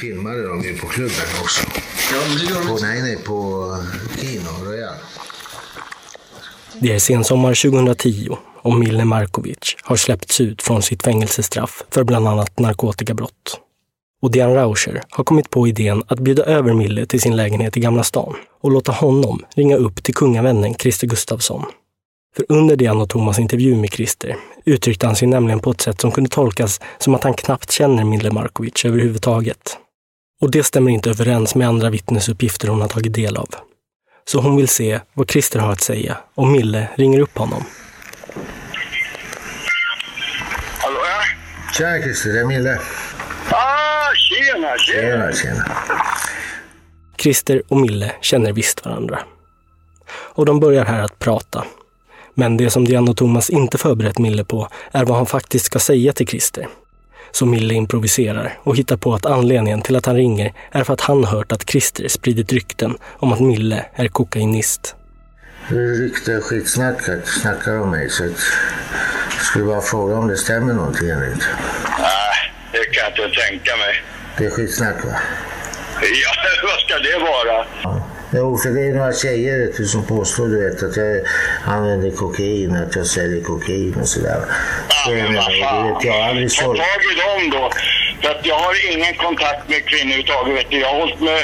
filmade de ju på klubben också. Ja, men det gör de På, nej, nej, på Kino Royal. Det är sensommar 2010 och Mille Markovic har släppts ut från sitt fängelsestraff för bland annat narkotikabrott. Och Diane Rauscher har kommit på idén att bjuda över Mille till sin lägenhet i Gamla stan och låta honom ringa upp till kungavännen Christer Gustafsson. För under Diane och Thomas intervju med Christer uttryckte han sig nämligen på ett sätt som kunde tolkas som att han knappt känner Mille Markovic överhuvudtaget. Och det stämmer inte överens med andra vittnesuppgifter hon har tagit del av. Så hon vill se vad Christer har att säga om Mille ringer upp honom. Hallå ja? Tja Christer, det är Mille. Ah, tjena, tjena. Tjena, tjena. Christer och Mille känner visst varandra. Och de börjar här att prata. Men det som Diane och Thomas inte förberett Mille på är vad han faktiskt ska säga till Christer. Så Mille improviserar och hittar på att anledningen till att han ringer är för att han hört att Christer spridit rykten om att Mille är kokainist. Det är rykte och skitsnack att snackar om mig så jag skulle bara fråga om det stämmer någonting eller inte. Nej, det kan jag inte tänka mig. Det är skitsnack va? Ja, vad ska det vara? Jo, för det är några tjejer vet du, som påstår du vet, att jag använder kokain, att jag säljer kokain och sådär. Så jag men vad fan. vet, jag har aldrig Ta tag i dem då. För att jag har ingen kontakt med kvinnor överhuvudtaget. Vet du. Jag, har hållit med,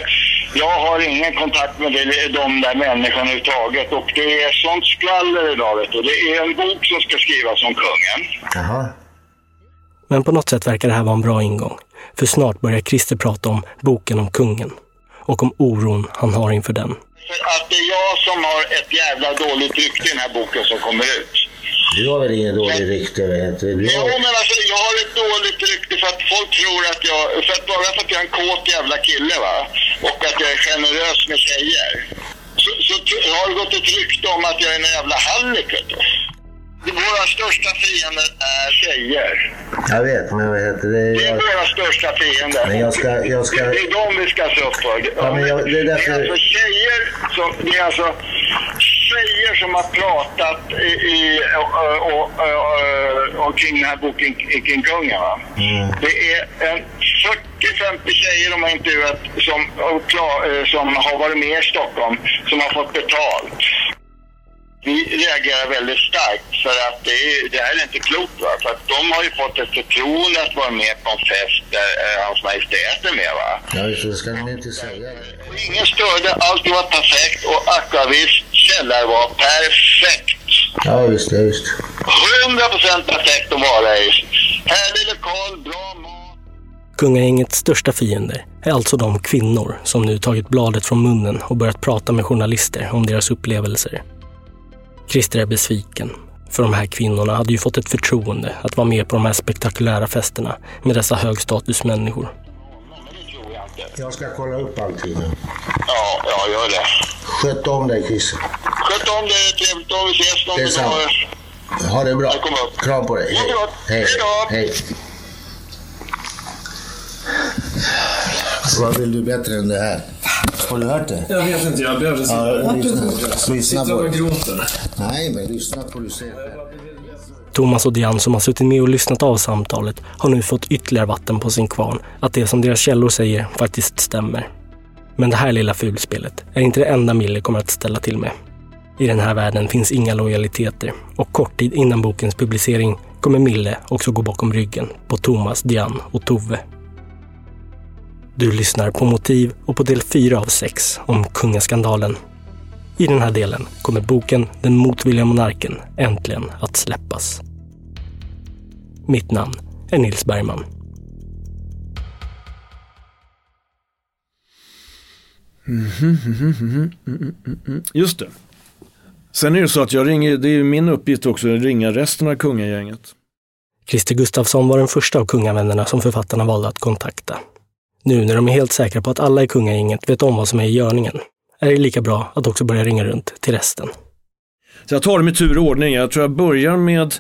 jag har ingen kontakt med det, de där människorna överhuvudtaget. Och det är sånt skvaller idag. Vet du. Det är en bok som ska skrivas om kungen. Jaha. Men på något sätt verkar det här vara en bra ingång. För snart börjar Christer prata om boken om kungen och om oron han har inför den. För att det är jag som har ett jävla dåligt rykte i den här boken som kommer ut. Du har väl ingen dålig rykte? Vet du? Du Jo, har... men alltså jag har ett dåligt rykte för att folk tror att jag, för att bara för att jag är en kåt jävla kille va, och att jag är generös med tjejer, så, så har det gått ett rykte om att jag är en jävla hallick. Våra största fiender är tjejer. Jag vet, men vad heter det? Det är Jag... våra största fiender. Men jag ska- jag ska- Det, det är de vi ska se upp för. Ja, men jag- det är därför- det är alltså tjejer som, det är alltså tjejer som har pratat i, i, och, och, och, omkring den här boken kring kungen. Va? Mm. Det är en 40-50 tjejer de har intervjuat som, eh, som har varit med i Stockholm som har fått betalt. Vi reagerar väldigt starkt för att det, är, det här är inte klokt. Va? För att de har ju fått ett förtroende att vara med på en fest där eh, hans majestät är med. Va? Ja, just det, ska ni inte säga. Och ingen störde, allt var perfekt och Aquavis källare var perfekt. Ja, visst, ja, visst. 100% perfekt att vara i. Härlig lokal, bra mat. Kungagängets största fiender är alltså de kvinnor som nu tagit bladet från munnen och börjat prata med journalister om deras upplevelser. Christer är besviken, för de här kvinnorna hade ju fått ett förtroende att vara med på de här spektakulära festerna med dessa högstatusmänniskor. Men det tror jag inte. Jag ska kolla upp allting nu. Ja, ja, gör det. Sköt om dig, Christer. Sköt om dig, trevligt om vi ses någon Det är sant. dag. Ha det bra. Kram på dig. Hej. Hej. Vad vill du bättre än det här? Har du hört det? Jag vet inte, jag sitta... lyssna, lyssna Sitter på. Nej, men lyssna på säger. Thomas och Diane som har suttit med och lyssnat av samtalet har nu fått ytterligare vatten på sin kvarn att det som deras källor säger faktiskt stämmer. Men det här lilla fulspelet är inte det enda Mille kommer att ställa till med. I den här världen finns inga lojaliteter och kort tid innan bokens publicering kommer Mille också gå bakom ryggen på Thomas, Diane och Tove. Du lyssnar på Motiv och på del 4 av 6 om kungaskandalen. I den här delen kommer boken Den motvilliga monarken äntligen att släppas. Mitt namn är Nils Bergman. Just det. Sen är det så att jag ringer, det är min uppgift också att ringa resten av kungagänget. Christer Gustafsson var den första av kungavännerna som författarna valde att kontakta. Nu när de är helt säkra på att alla i kungagänget vet om vad som är i görningen är det lika bra att också börja ringa runt till resten. Så jag tar dem i tur och ordning. Jag tror jag börjar med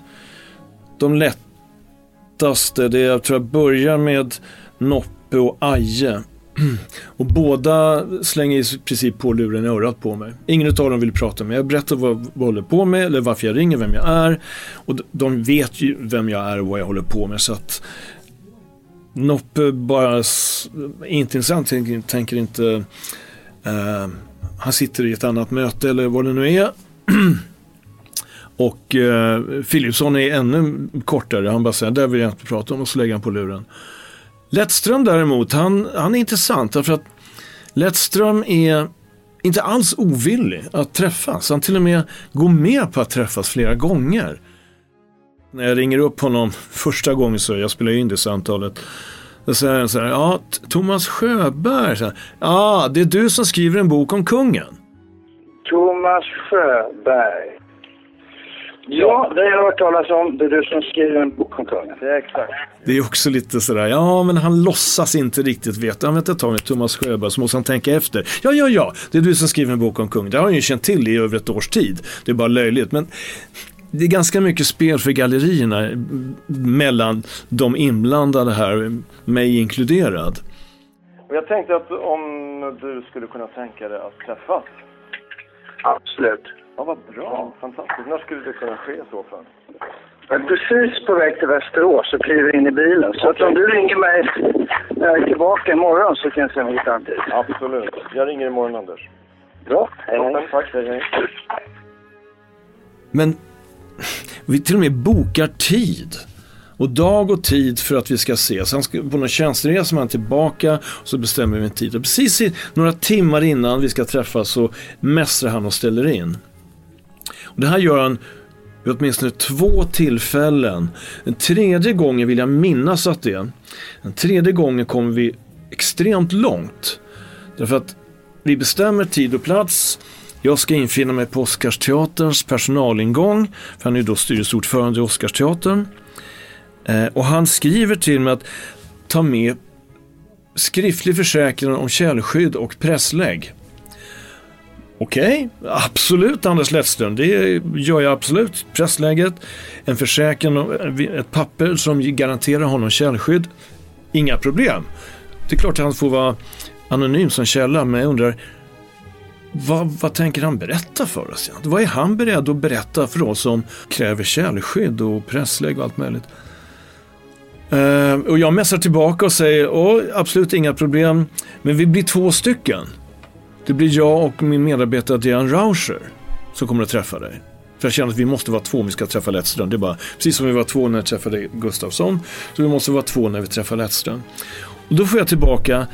de lättaste. Det är, jag tror jag börjar med Noppe och Aje. Och båda slänger i princip på luren i örat på mig. Ingen av dem vill prata med mig. Jag berättar vad, jag håller på med, eller varför jag ringer, vem jag är. Och de- de vet ju vem jag är och vad jag håller på med. Så att Noppe bara inte intressant, tänker, tänker inte eh, han sitter i ett annat möte eller vad det nu är. Och eh, Philipsson är ännu kortare, han bara säger där vill jag inte prata om och så lägger han på luren. Lettström däremot, han, han är intressant därför att Lettström är inte alls ovillig att träffas. Han till och med går med på att träffas flera gånger. När jag ringer upp honom första gången så jag spelar in det samtalet. Då säger han så här, ja, Thomas Sjöberg, så här, ja, det är du som skriver en bok om kungen. Thomas Sjöberg. Ja, det har jag hört talas om. Det är du som skriver en bok om kungen. Det är exakt. Det är också lite sådär, ja men han låtsas inte riktigt veta. Han vet ett tag med Thomas Sjöberg så måste han tänka efter. Ja, ja, ja, det är du som skriver en bok om kung. Det har han ju känt till i över ett års tid. Det är bara löjligt. Men det är ganska mycket spel för gallerierna mellan de inblandade här, mig inkluderad. Och jag tänkte att om du skulle kunna tänka dig att träffas. Absolut. Ja, vad bra. Fantastiskt. När skulle det kunna ske i så fall? Jag är precis på väg till Västerås och kliver in i bilen. Så att om du ringer mig när jag är tillbaka imorgon så kan jag se om jag hittar en tid. Absolut. Jag ringer imorgon, Anders. Bra. Hej, hej. Tack. Hej, hej. Men vi till och med bokar tid. Och dag och tid för att vi ska ses. Han ska, på någon tjänsteresa är han tillbaka och så bestämmer vi en tid. Och precis i, några timmar innan vi ska träffas så mästrar han och ställer in. Och det här gör han vid åtminstone två tillfällen. Den tredje gången vill jag minnas att det är. Den tredje gången kommer vi extremt långt. Därför att vi bestämmer tid och plats. Jag ska infinna mig på Oscarsteaterns personalingång, för han är då styrelseordförande i Oscarsteatern. Eh, och han skriver till mig att ta med skriftlig försäkran om källskydd och presslägg. Okej, absolut Anders Lettström, det gör jag absolut. Pressläget, en försäkran, ett papper som garanterar honom källskydd. Inga problem. Det är klart att han får vara anonym som källa, men jag undrar vad, vad tänker han berätta för oss? egentligen? Vad är han beredd att berätta för oss som kräver källskydd och presslägg och allt möjligt? Eh, och jag mässar tillbaka och säger, oh, absolut inga problem, men vi blir två stycken. Det blir jag och min medarbetare Diane Rauscher som kommer att träffa dig. För jag känner att vi måste vara två om vi ska träffa Lettström. Det är bara, precis som vi var två när vi träffade Gustafsson, så vi måste vara två när vi träffar Lettström. Och då får jag tillbaka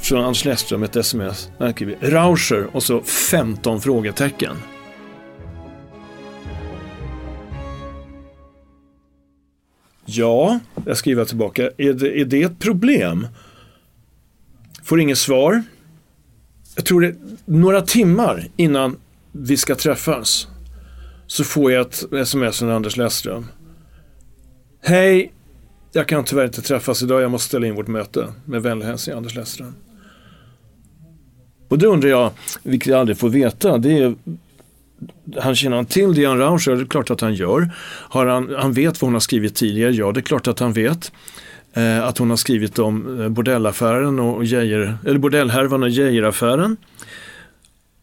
från Anders Lästrum ett sms. Där skriver Rauscher och så 15 frågetecken. Ja, jag skriver tillbaka. Är det, är det ett problem? Får inget svar. Jag tror det några timmar innan vi ska träffas så får jag ett sms från Anders Lästrum. Hej, jag kan tyvärr inte träffas idag. Jag måste ställa in vårt möte. Med vänlig hälsning Anders Lästrum. Och då undrar jag, vilket jag aldrig får veta, det är han känner han till Diane Rauscher? Det är klart att han gör. Har han, han vet vad hon har skrivit tidigare? Ja, det är klart att han vet. Eh, att hon har skrivit om eh, bordellaffären och Geijer, eller bordellhärvan och Geijeraffären.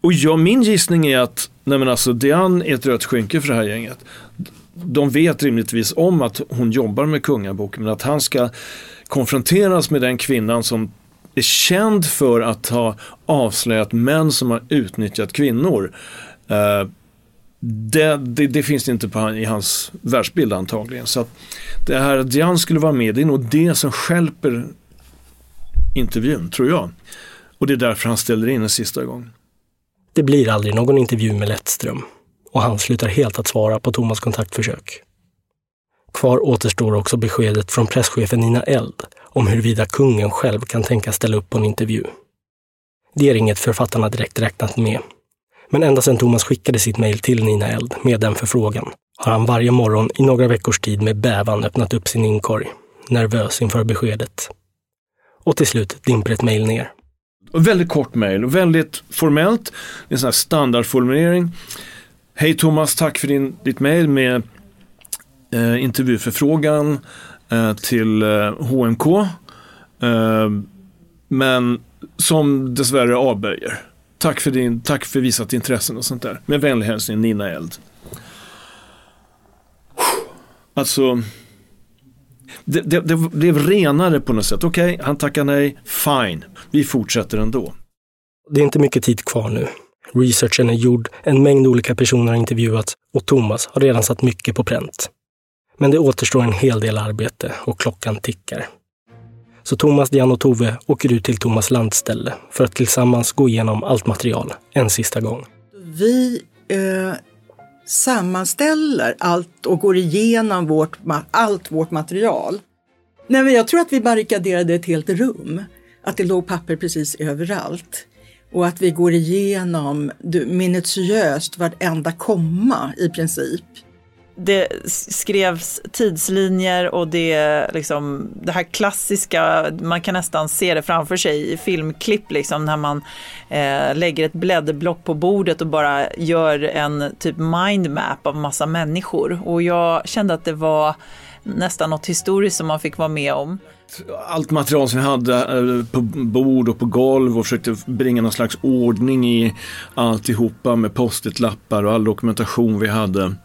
Och ja, min gissning är att nej men alltså, Diane är ett rött skynke för det här gänget. De vet rimligtvis om att hon jobbar med kungaboken, men att han ska konfronteras med den kvinnan som är känd för att ha avslöjat män som har utnyttjat kvinnor. Eh, det, det, det, finns inte på, i hans världsbild antagligen. Så att det här att Jan skulle vara med, det är nog det som skälper intervjun, tror jag. Och det är därför han ställer in en sista gång. Det blir aldrig någon intervju med Lettström och han slutar helt att svara på Thomas kontaktförsök. Kvar återstår också beskedet från presschefen Nina Eld om huruvida kungen själv kan tänka ställa upp på en intervju. Det är inget författarna direkt räknat med. Men ända sedan Thomas skickade sitt mejl till Nina Eld med den förfrågan har han varje morgon i några veckors tid med bävan öppnat upp sin inkorg, nervös inför beskedet. Och till slut dimper ett mejl ner. Väldigt kort mejl och väldigt formellt. En sån här standardformulering. Hej Thomas, tack för din, ditt mejl med eh, intervjuförfrågan Eh, till eh, HMK. Eh, men som dessvärre avböjer. Tack för, din, tack för visat intressen och sånt där. Med vänlig hälsning Nina Eld. Alltså, Det, det, det blev renare på något sätt. Okej, okay, han tackar nej, fine, vi fortsätter ändå. Det är inte mycket tid kvar nu. Researchen är gjord, en mängd olika personer har intervjuats och Thomas har redan satt mycket på pränt. Men det återstår en hel del arbete och klockan tickar. Så Thomas, Diane och Tove åker ut till Thomas landställe för att tillsammans gå igenom allt material en sista gång. Vi eh, sammanställer allt och går igenom vårt, allt vårt material. Nej, men jag tror att vi barrikaderade ett helt rum. Att det låg papper precis överallt. Och att vi går igenom minutiöst vartenda komma i princip det skrevs tidslinjer och det, liksom, det här klassiska, man kan nästan se det framför sig i filmklipp, liksom, när man eh, lägger ett blädderblock på bordet och bara gör en typ mindmap av massa människor. Och jag kände att det var nästan något historiskt som man fick vara med om. Allt material som vi hade eh, på bord och på golv och försökte bringa någon slags ordning i alltihopa med post-it-lappar och all dokumentation vi hade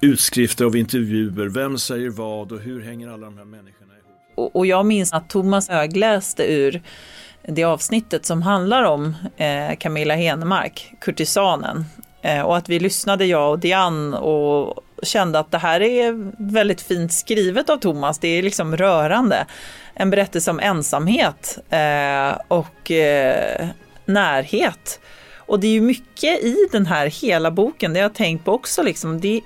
utskrifter av intervjuer, vem säger vad och hur hänger alla de här människorna ihop? Och, och jag minns att Thomas högläste ur det avsnittet som handlar om eh, Camilla Henemark, kurtisanen. Eh, och att vi lyssnade, jag och Diane, och kände att det här är väldigt fint skrivet av Thomas. Det är liksom rörande. En berättelse om ensamhet eh, och eh, närhet. Och det är ju mycket i den här hela boken, det jag har tänkt på också, liksom, det,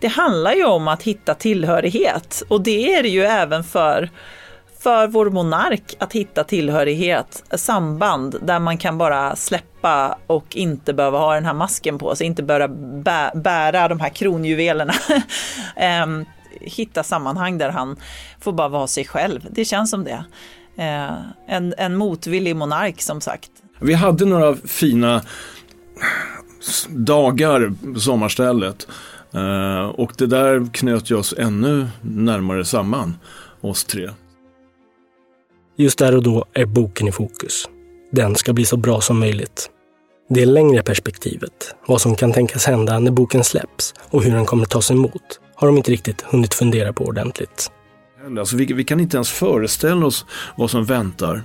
det handlar ju om att hitta tillhörighet. Och det är det ju även för för vår monark att hitta tillhörighet, samband där man kan bara släppa och inte behöva ha den här masken på sig, inte behöva bä bära de här kronjuvelerna. um, hitta sammanhang där han får bara vara sig själv. Det känns som det. Uh, en, en motvillig monark som sagt. Vi hade några fina dagar på sommarstället. Uh, och det där knöt ju oss ännu närmare samman, oss tre. Just där och då är boken i fokus. Den ska bli så bra som möjligt. Det längre perspektivet, vad som kan tänkas hända när boken släpps och hur den kommer tas emot, har de inte riktigt hunnit fundera på ordentligt. Alltså, vi, vi kan inte ens föreställa oss vad som väntar.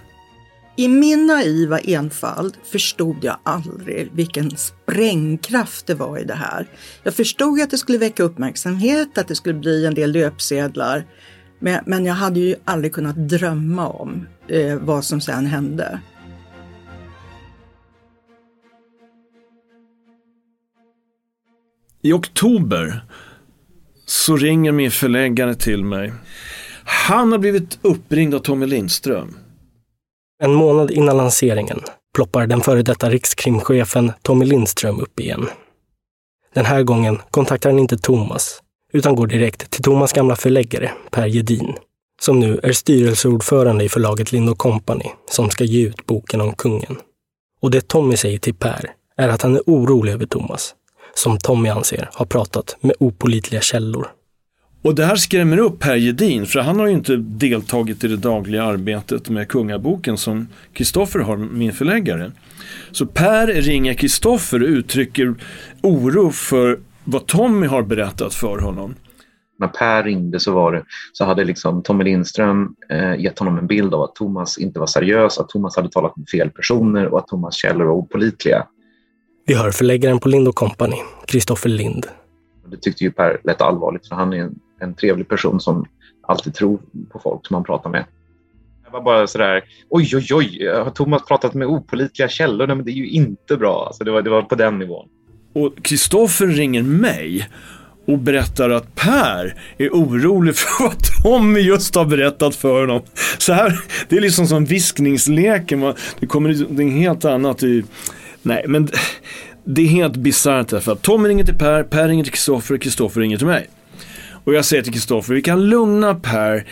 I min naiva enfald förstod jag aldrig vilken sprängkraft det var i det här. Jag förstod att det skulle väcka uppmärksamhet, att det skulle bli en del löpsedlar. Men, men jag hade ju aldrig kunnat drömma om eh, vad som sen hände. I oktober så ringer min förläggare till mig. Han har blivit uppringd av Tommy Lindström. En månad innan lanseringen ploppar den före detta rikskrimchefen Tommy Lindström upp igen. Den här gången kontaktar han inte Thomas, utan går direkt till Thomas gamla förläggare Per Gedin, som nu är styrelseordförande i förlaget Lind Company som ska ge ut boken om kungen. Och det Tommy säger till Per är att han är orolig över Thomas, som Tommy anser har pratat med opolitliga källor. Och det här skrämmer upp Per Gedin, för han har ju inte deltagit i det dagliga arbetet med Kungaboken som Kristoffer har, min förläggare. Så Per ringer Kristoffer och uttrycker oro för vad Tommy har berättat för honom. När Per ringde så, var det, så hade liksom Tommy Lindström eh, gett honom en bild av att Thomas inte var seriös, att Thomas hade talat med fel personer och att Thomas källor var opolitliga. Vi hör förläggaren på Lind Company, Kristoffer Lind. Det tyckte ju Per lät allvarligt för han är en en trevlig person som alltid tror på folk som man pratar med. Jag var bara sådär, oj oj oj, har Thomas pratat med opolitliga källor? Nej, men det är ju inte bra. Alltså det, var, det var på den nivån. Och Kristoffer ringer mig och berättar att Per är orolig för vad Tommy just har berättat för honom. Så här, det är liksom som viskningsleken. Det kommer det är helt annat i... Nej, men det är helt bisarrt därför att Tommy ringer till Per, Per ringer till Kristoffer, Kristoffer ringer till mig. Och jag säger till Kristoffer, vi kan lugna Per.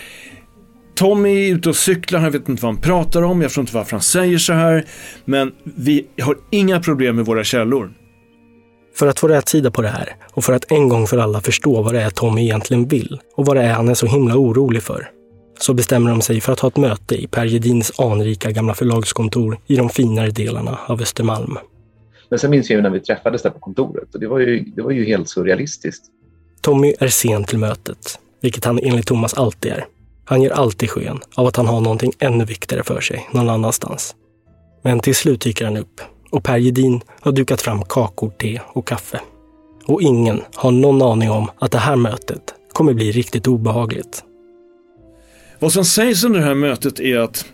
Tommy är ute och cyklar, han vet inte vad han pratar om, jag förstår inte varför han säger så här. Men vi har inga problem med våra källor. För att få rätt sida på det här och för att en gång för alla förstå vad det är Tommy egentligen vill och vad det är han är så himla orolig för, så bestämmer de sig för att ha ett möte i Per Gedins anrika gamla förlagskontor i de finare delarna av Östermalm. Men sen minns jag ju när vi träffades där på kontoret och det var ju, det var ju helt surrealistiskt. Tommy är sen till mötet. vilket han enligt Thomas alltid är. Han ger alltid sken av att han har någonting ännu viktigare för sig någon annanstans. Men till slut dyker han upp och Per Gedin har dukat fram kakor, te och kaffe. Och ingen har någon aning om att det här mötet kommer bli riktigt obehagligt. Vad som sägs under det här mötet är att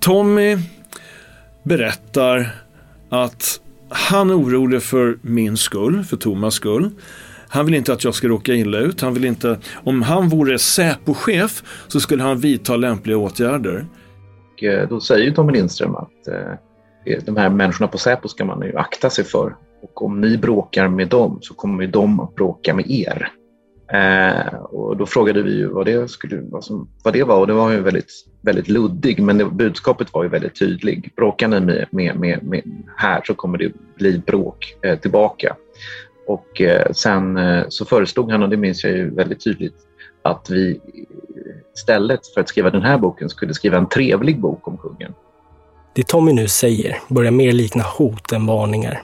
Tommy berättar att han är orolig för min skull, för Thomas skull. Han vill inte att jag ska råka illa ut. Han vill inte, om han vore Säpo-chef så skulle han vidta lämpliga åtgärder. Och eh, då säger ju Tommy Lindström att eh, de här människorna på Säpo ska man ju akta sig för. Och om ni bråkar med dem så kommer ju de att bråka med er. Eh, och då frågade vi ju vad det, skulle, vad, som, vad det var och det var ju väldigt, väldigt luddig men det, budskapet var ju väldigt tydligt. Bråkar ni med, med, med, med, här så kommer det bli bråk eh, tillbaka. Och eh, sen eh, så föreslog han, och det minns jag ju väldigt tydligt, att vi istället för att skriva den här boken skulle skriva en trevlig bok om kungen. Det Tommy nu säger börjar mer likna hot än varningar.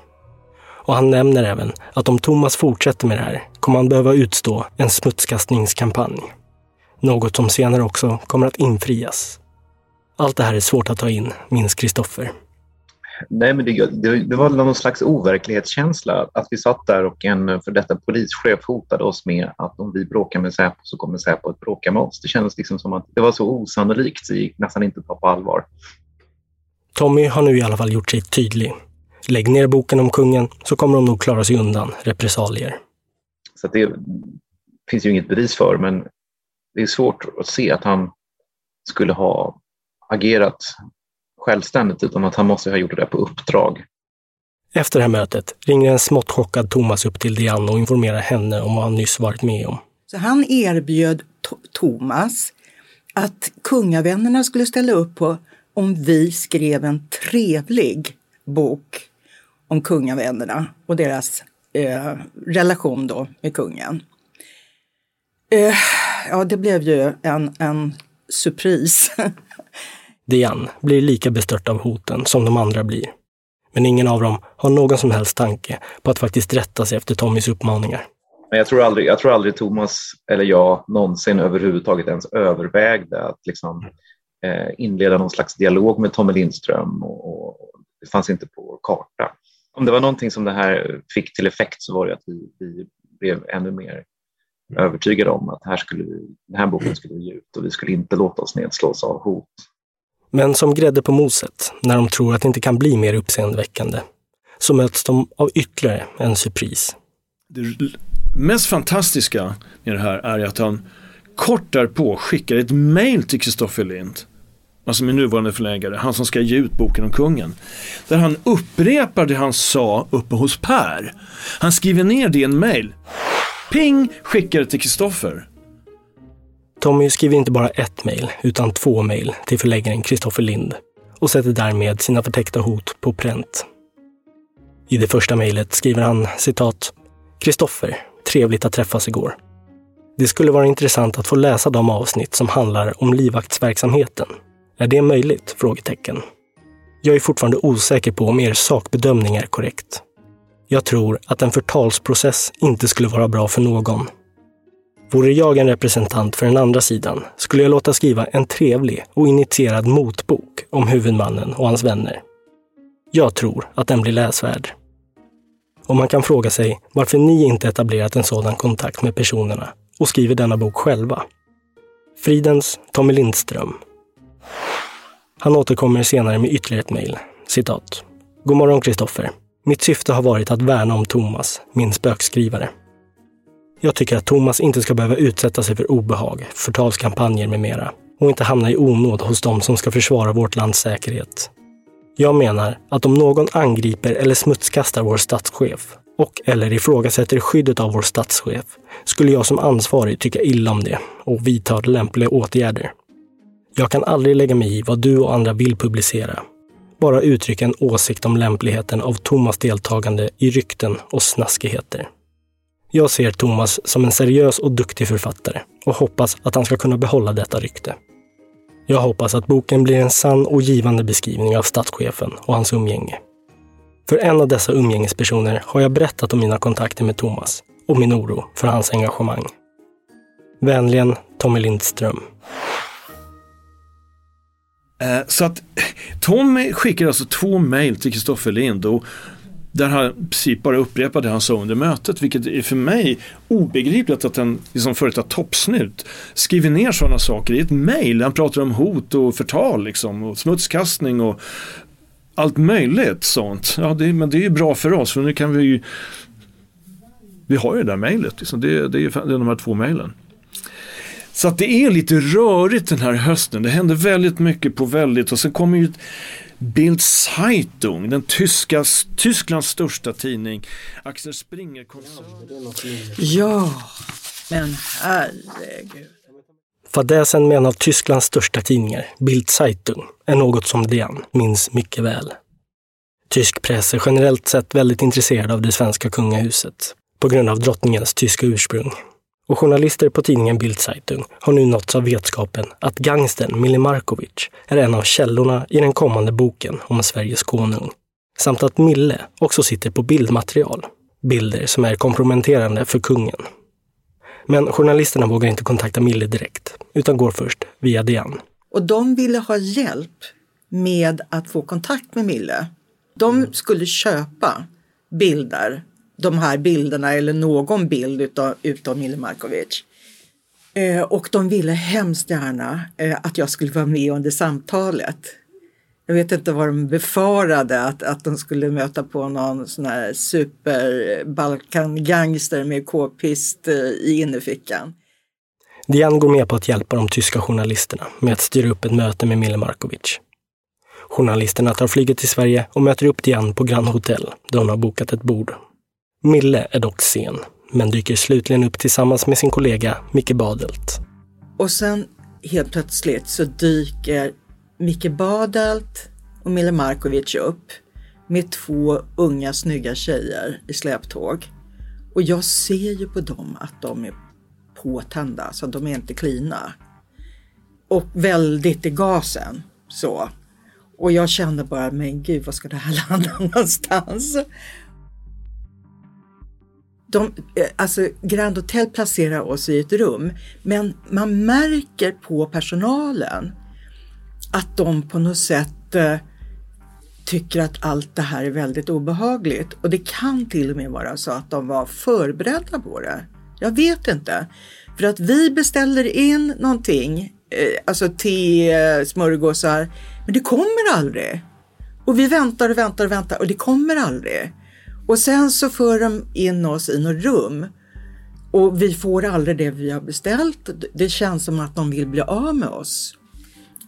Och han nämner även att om Thomas fortsätter med det här kommer han behöva utstå en smutskastningskampanj. Något som senare också kommer att infrias. Allt det här är svårt att ta in, minns Kristoffer. Nej, men det, det, det, var någon slags overklighetskänsla att vi satt där och en för detta polischef hotade oss med att om vi bråkar med Säpo så kommer Säpo att bråka med oss. Det kändes liksom som att det var så osannolikt så det gick nästan inte att ta på allvar. Tommy har nu i alla fall gjort sig tydlig. Lägg ner boken om kungen så kommer de nog klara sig undan repressalier. Så det finns ju inget bevis för, men det är svårt att se att han skulle ha agerat självständigt utan att han måste ha gjort det på uppdrag. Efter det här mötet ringer en smått chockad Thomas upp till Diane och informerar henne om vad han nyss varit med om. Så han erbjöd Thomas att kungavännerna skulle ställa upp på om vi skrev en trevlig bok om kungavännerna och deras eh, relation då med kungen. Eh, ja, det blev ju en, en surpris. Dian blir lika bestört av hoten som de andra blir. Men ingen av dem har någon som helst tanke på att faktiskt rätta sig efter Tommys uppmaningar. Men jag tror aldrig, jag tror aldrig Thomas eller jag någonsin överhuvudtaget ens övervägde att liksom, eh, inleda någon slags dialog med Tommy Lindström och, och, det fanns inte på karta. Om det var någonting som det här fick till effekt så var det att vi, vi blev ännu mer övertygade om att här skulle vi, den här boken skulle vi ge ut och vi skulle inte låta oss nedslås av hot. Men som grädde på moset, när de tror att det inte kan bli mer uppseendeväckande, så möts de av ytterligare en surpris. Det mest fantastiska med det här är att han kort därpå skickar ett mail till Kristoffer Lind, alltså min nuvarande förläggare, han som ska ge ut boken om kungen. Där han upprepar det han sa uppe hos Per. Han skriver ner det i en mail. Ping! Skickar det till Kristoffer. Tommy skriver inte bara ett mejl, utan två mejl till förläggaren Kristoffer Lind och sätter därmed sina förtäckta hot på pränt. I det första mejlet skriver han citat Kristoffer, trevligt att träffas igår. Det skulle vara intressant att få läsa de avsnitt som handlar om livvaktsverksamheten. Är det möjligt? Frågetecken. Jag är fortfarande osäker på om er sakbedömning är korrekt. Jag tror att en förtalsprocess inte skulle vara bra för någon Vore jag en representant för den andra sidan skulle jag låta skriva en trevlig och initierad motbok om huvudmannen och hans vänner. Jag tror att den blir läsvärd. Och man kan fråga sig varför ni inte etablerat en sådan kontakt med personerna och skriver denna bok själva. Fridens Tommy Lindström. Han återkommer senare med ytterligare ett mejl. Citat. God morgon Kristoffer. Mitt syfte har varit att värna om Thomas, min spökskrivare. Jag tycker att Thomas inte ska behöva utsätta sig för obehag, förtalskampanjer med mera och inte hamna i onåd hos de som ska försvara vårt lands säkerhet. Jag menar att om någon angriper eller smutskastar vår statschef och eller ifrågasätter skyddet av vår statschef skulle jag som ansvarig tycka illa om det och vidta lämpliga åtgärder. Jag kan aldrig lägga mig i vad du och andra vill publicera. Bara uttrycka en åsikt om lämpligheten av Thomas deltagande i rykten och snaskigheter. Jag ser Thomas som en seriös och duktig författare och hoppas att han ska kunna behålla detta rykte. Jag hoppas att boken blir en sann och givande beskrivning av statschefen och hans umgänge. För en av dessa umgängespersoner har jag berättat om mina kontakter med Thomas och min oro för hans engagemang. Vänligen Tommy Lindström. Eh, så att Tommy skickar alltså två mejl till Kristoffer Lind och där han i princip bara upprepar det han sa under mötet, vilket är för mig obegripligt att en liksom före detta toppsnut skriver ner sådana saker i ett mejl. Han pratar om hot och förtal liksom, och smutskastning och allt möjligt sånt. Ja, det, men det är ju bra för oss, för nu kan vi ju vi har ju det där mejlet, liksom. det, det, är, det är de här två mejlen. Så att det är lite rörigt den här hösten. Det händer väldigt mycket på väldigt och sen kommer ju Bild Zeitung, den tyska, Tysklands största tidning. Axel Springer-koncernen. Ja, men herregud. Fadäsen med en av Tysklands största tidningar, Bild Zeitung, är något som Diane minns mycket väl. Tysk press är generellt sett väldigt intresserad av det svenska kungahuset på grund av drottningens tyska ursprung och journalister på tidningen Bildzeitung har nu nåtts av vetskapen att gangstern Mille Markovic är en av källorna i den kommande boken om Sveriges konung. Samt att Mille också sitter på bildmaterial, bilder som är komprometterande för kungen. Men journalisterna vågar inte kontakta Mille direkt, utan går först via DN. Och de ville ha hjälp med att få kontakt med Mille. De skulle köpa bilder de här bilderna eller någon bild utav, utav Mille Markovic. Eh, och de ville hemskt gärna eh, att jag skulle vara med under samtalet. Jag vet inte vad de befarade, att, att de skulle möta på någon sån här super-Balkan-gangster med k-pist eh, i innerfickan. Diane går med på att hjälpa de tyska journalisterna med att styra upp ett möte med Mille Markovic. Journalisterna tar flyget till Sverige och möter upp Diane på Grand Hotel där hon har bokat ett bord Mille är dock sen, men dyker slutligen upp tillsammans med sin kollega Micke Badelt. Och sen helt plötsligt så dyker Micke Badelt och Mille Markovic upp med två unga snygga tjejer i släptåg. Och jag ser ju på dem att de är påtända, så de är inte klina. Och väldigt i gasen. Så. Och jag kände bara, men gud, vad ska det här landa någonstans? De, eh, alltså Grand Hotel placerar oss i ett rum, men man märker på personalen att de på något sätt eh, tycker att allt det här är väldigt obehagligt. Och det kan till och med vara så att de var förberedda på det. Jag vet inte. För att vi beställer in någonting, eh, alltså te, smörgåsar, men det kommer aldrig. Och vi väntar och väntar och väntar och det kommer aldrig. Och sen så för de in oss i något rum och vi får aldrig det vi har beställt. Det känns som att de vill bli av med oss.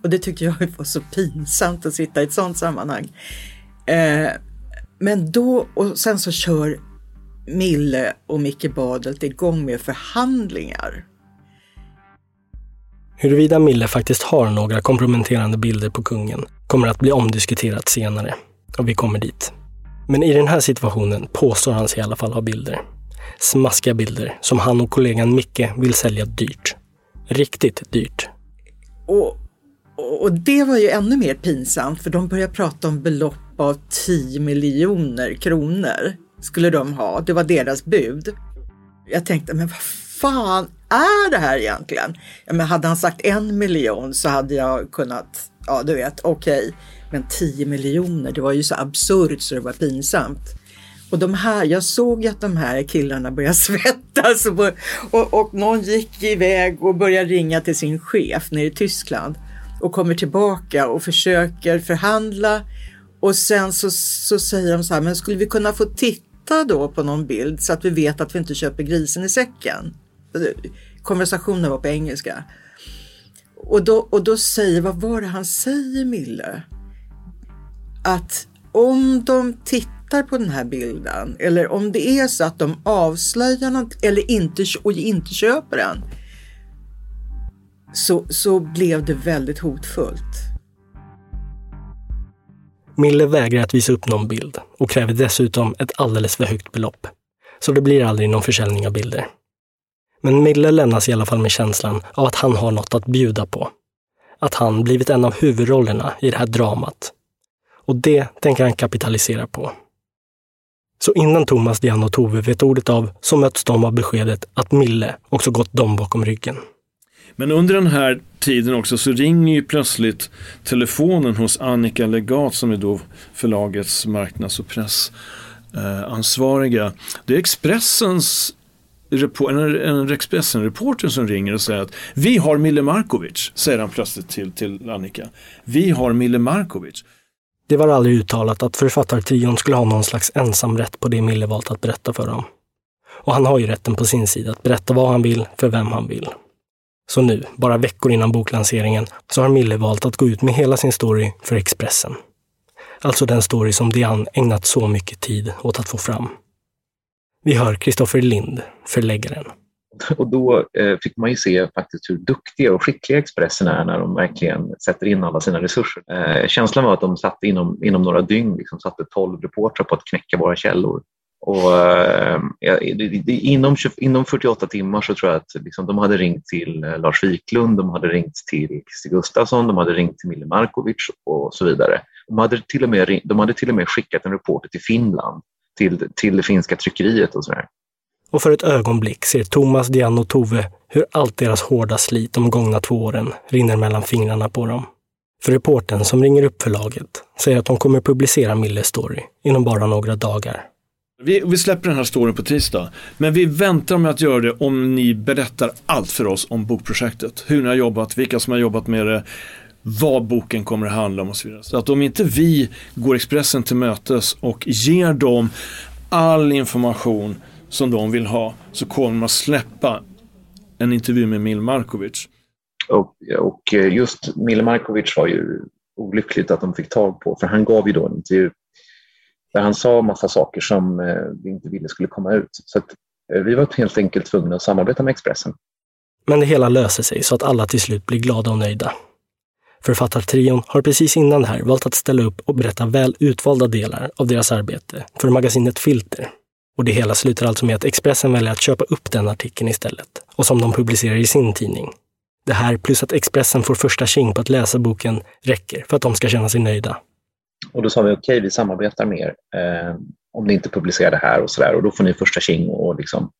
Och det tyckte jag var så pinsamt att sitta i ett sådant sammanhang. Eh, men då, och sen så kör Mille och Micke Badelt igång med förhandlingar. Huruvida Mille faktiskt har några komprometterande bilder på kungen kommer att bli omdiskuterat senare. Och vi kommer dit. Men i den här situationen påstår han sig i alla fall ha bilder. Smaskiga bilder som han och kollegan Micke vill sälja dyrt. Riktigt dyrt. Och, och det var ju ännu mer pinsamt för de började prata om belopp av 10 miljoner kronor skulle de ha. Det var deras bud. Jag tänkte, men vad fan är det här egentligen? Ja, men hade han sagt en miljon så hade jag kunnat, ja du vet, okej. Okay men 10 miljoner, det var ju så absurt så det var pinsamt. Och de här, jag såg att de här killarna började svettas och, och, och någon gick iväg och började ringa till sin chef nere i Tyskland och kommer tillbaka och försöker förhandla och sen så, så säger de så här, men skulle vi kunna få titta då på någon bild så att vi vet att vi inte köper grisen i säcken? Alltså, konversationen var på engelska. Och då, och då säger, vad var det han säger Mille? Att om de tittar på den här bilden eller om det är så att de avslöjar något eller inte, och inte köper den så, så blev det väldigt hotfullt. Mille vägrar att visa upp någon bild och kräver dessutom ett alldeles för högt belopp. Så det blir aldrig någon försäljning av bilder. Men Mille lämnas i alla fall med känslan av att han har något att bjuda på. Att han blivit en av huvudrollerna i det här dramat och det tänker han kapitalisera på. Så innan Thomas, Diane och Tove vet ordet av så möts de av beskedet att Mille också gått dem bakom ryggen. Men under den här tiden också så ringer ju plötsligt telefonen hos Annika Legat som är då förlagets marknads och pressansvariga. Det är Expressens en Expressen-reporter som ringer och säger att vi har Mille Markovic, säger han plötsligt till, till Annika. Vi har Mille Markovic. Det var aldrig uttalat att författartrion skulle ha någon slags ensamrätt på det Mille valt att berätta för dem. Och han har ju rätten på sin sida att berätta vad han vill, för vem han vill. Så nu, bara veckor innan boklanseringen, så har Mille valt att gå ut med hela sin story för Expressen. Alltså den story som Diane ägnat så mycket tid åt att få fram. Vi hör Kristoffer Lind, förläggaren. Och då eh, fick man ju se faktiskt hur duktiga och skickliga Expressen är när de verkligen sätter in alla sina resurser. Eh, känslan var att de satt inom, inom några dygn, liksom, satte tolv reportrar på att knäcka våra källor. Och, eh, inom, inom 48 timmar så tror jag att liksom, de hade ringt till eh, Lars Wiklund, de hade ringt till Christer Gustafsson, de hade ringt till Mille Markovic och så vidare. De hade till och med, de hade till och med skickat en reporter till Finland, till, till det finska tryckeriet och sådär. Och för ett ögonblick ser Thomas, Diane och Tove hur allt deras hårda slit de gångna två åren rinner mellan fingrarna på dem. För reporten som ringer upp förlaget säger att de kommer publicera Milles story inom bara några dagar. Vi, vi, släpper den här storyn på tisdag. Men vi väntar med att göra det om ni berättar allt för oss om bokprojektet. Hur ni har jobbat, vilka som har jobbat med det, vad boken kommer att handla om och så vidare. Så att om inte vi går Expressen till mötes och ger dem all information som de vill ha så kommer att släppa en intervju med Mil Markovic. Och, och just Mil Markovic var ju olyckligt att de fick tag på för han gav ju då en intervju där han sa massa saker som eh, vi inte ville skulle komma ut. Så att, eh, vi var helt enkelt tvungna att samarbeta med Expressen. Men det hela löser sig så att alla till slut blir glada och nöjda. Författartrion har precis innan det här valt att ställa upp och berätta väl utvalda delar av deras arbete för magasinet Filter. Och det hela slutar alltså med att Expressen väljer att köpa upp den artikeln istället och som de publicerar i sin tidning. Det här plus att Expressen får första tjing på att läsa boken räcker för att de ska känna sig nöjda. Och då sa vi okej, okay, vi samarbetar med er eh, om ni inte publicerar det här och sådär och då får ni första tjing. Och liksom.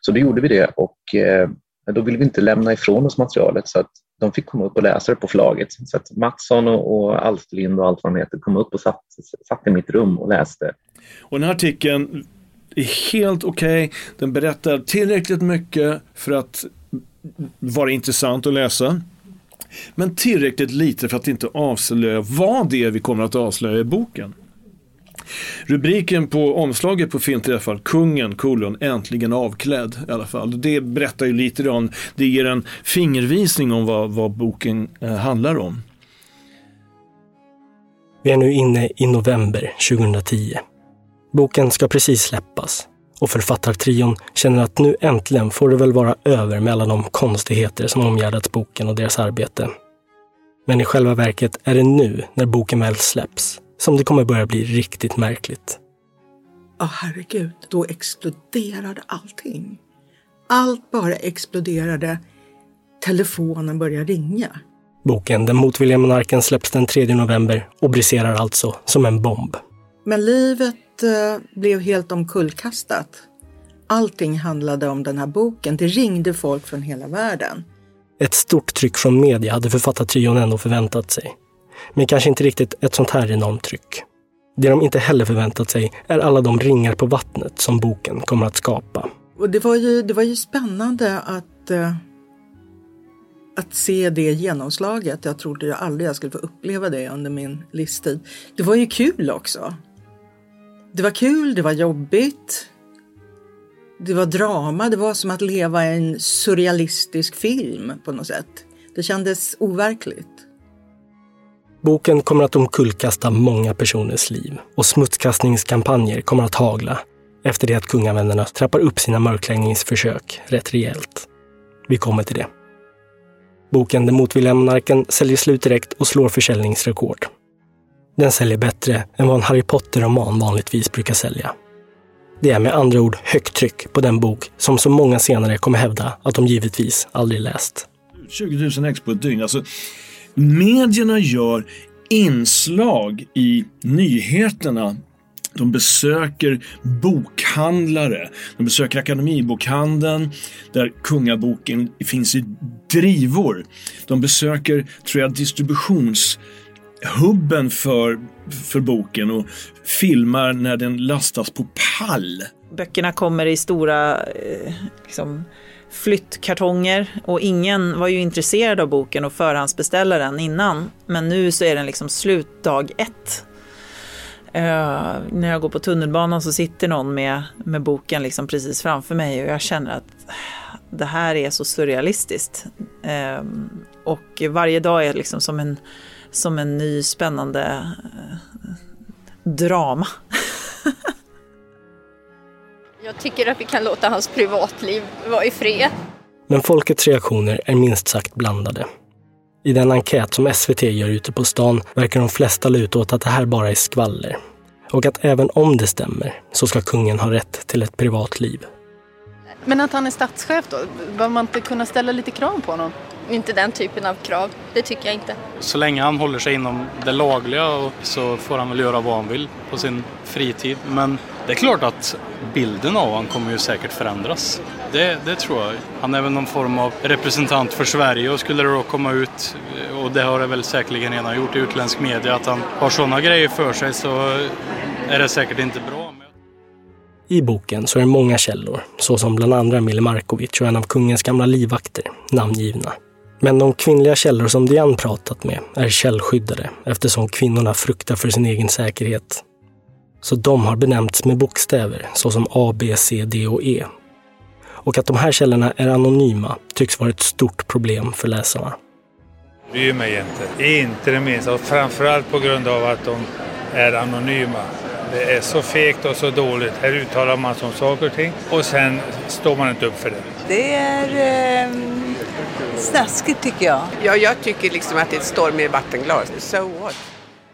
Så då gjorde vi det och eh, då ville vi inte lämna ifrån oss materialet så att de fick komma upp och läsa det på förlaget. Så att Mattsson och, och Alsterlind och allt vad de heter kom upp och satt, satt i mitt rum och läste. Och den här artikeln är helt okej. Okay. Den berättar tillräckligt mycket för att vara intressant att läsa. Men tillräckligt lite för att inte avslöja vad det är vi kommer att avslöja i boken. Rubriken på omslaget på filmträffar, Kungen, kolon, äntligen avklädd i alla fall. Det berättar ju lite om, det ger en fingervisning om vad, vad boken eh, handlar om. Vi är nu inne i november 2010. Boken ska precis släppas och författartrion känner att nu äntligen får det väl vara över med alla de konstigheter som omgärdats boken och deras arbete. Men i själva verket är det nu, när boken väl släpps, som det kommer börja bli riktigt märkligt. Ja, oh, herregud, då exploderade allting. Allt bara exploderade. Telefonen började ringa. Boken Den motvilliga monarken släpps den 3 november och briserar alltså som en bomb. Men livet eh, blev helt omkullkastat. Allting handlade om den här boken. Det ringde folk från hela världen. Ett stort tryck från media hade författartrion ändå förväntat sig. Men kanske inte riktigt ett sånt här enormt tryck. Det de inte heller förväntat sig är alla de ringar på vattnet som boken kommer att skapa. Och det var ju, det var ju spännande att, uh, att se det genomslaget. Jag trodde aldrig jag skulle få uppleva det under min livstid. Det var ju kul också. Det var kul, det var jobbigt. Det var drama, det var som att leva i en surrealistisk film på något sätt. Det kändes overkligt. Boken kommer att omkullkasta många personers liv och smutskastningskampanjer kommer att hagla efter det att kungavännerna trappar upp sina mörkläggningsförsök rätt rejält. Vi kommer till det. Boken Den motvilliga monarken säljer slut direkt och slår försäljningsrekord. Den säljer bättre än vad en Harry Potter-roman vanligtvis brukar sälja. Det är med andra ord högt tryck på den bok som så många senare kommer hävda att de givetvis aldrig läst. 20 000 ex på ett dygn. Alltså, medierna gör inslag i nyheterna De besöker bokhandlare. De besöker Akademibokhandeln där kungaboken finns i drivor. De besöker, tror jag, distributions hubben för, för boken och filmar när den lastas på pall. Böckerna kommer i stora eh, liksom, flyttkartonger och ingen var ju intresserad av boken och förhandsbeställa den innan. Men nu så är den liksom slut dag ett. Uh, när jag går på tunnelbanan så sitter någon med, med boken liksom precis framför mig och jag känner att det här är så surrealistiskt. Uh, och varje dag är liksom som en, som en ny spännande uh, drama. jag tycker att vi kan låta hans privatliv vara i fred. Men folkets reaktioner är minst sagt blandade. I den enkät som SVT gör ute på stan verkar de flesta luta åt att det här bara är skvaller. Och att även om det stämmer så ska kungen ha rätt till ett privatliv. Men att han är statschef då? Bör man inte kunna ställa lite krav på honom? Inte den typen av krav, det tycker jag inte. Så länge han håller sig inom det lagliga så får han väl göra vad han vill på sin fritid. Men det är klart att bilden av honom kommer ju säkert förändras. Det, det, tror jag. Han är väl någon form av representant för Sverige och skulle det då komma ut, och det har det väl säkerligen redan gjort i utländsk media, att han har sådana grejer för sig så är det säkert inte bra. I boken så är det många källor, såsom bland andra Mille Markovic och en av kungens gamla livvakter, namngivna. Men de kvinnliga källor som Diane pratat med är källskyddade eftersom kvinnorna fruktar för sin egen säkerhet. Så de har benämnts med bokstäver såsom A, B, C, D och E. Och att de här källorna är anonyma tycks vara ett stort problem för läsarna. Bryr mig inte, inte det minsta. Och framförallt på grund av att de är anonyma. Det är så fegt och så dåligt. Här uttalar man som saker och ting och sen står man inte upp för det. Det är eh, snaskigt tycker jag. Ja, jag tycker liksom att det är ett storm i vattenglas. So what?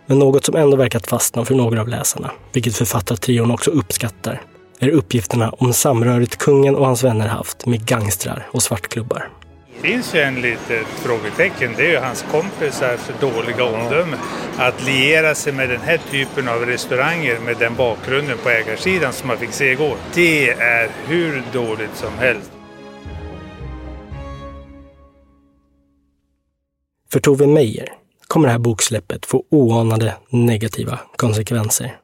Men något som ändå verkat fastna för några av läsarna, vilket författartrion också uppskattar, är uppgifterna om samröret kungen och hans vänner haft med gangstrar och svartklubbar. Det finns ju en litet frågetecken. Det är ju hans kompisars dåliga omdöme. Att liera sig med den här typen av restauranger med den bakgrunden på ägarsidan som man fick se igår. Det är hur dåligt som helst. För Tove Meijer kommer det här boksläppet få oanade negativa konsekvenser.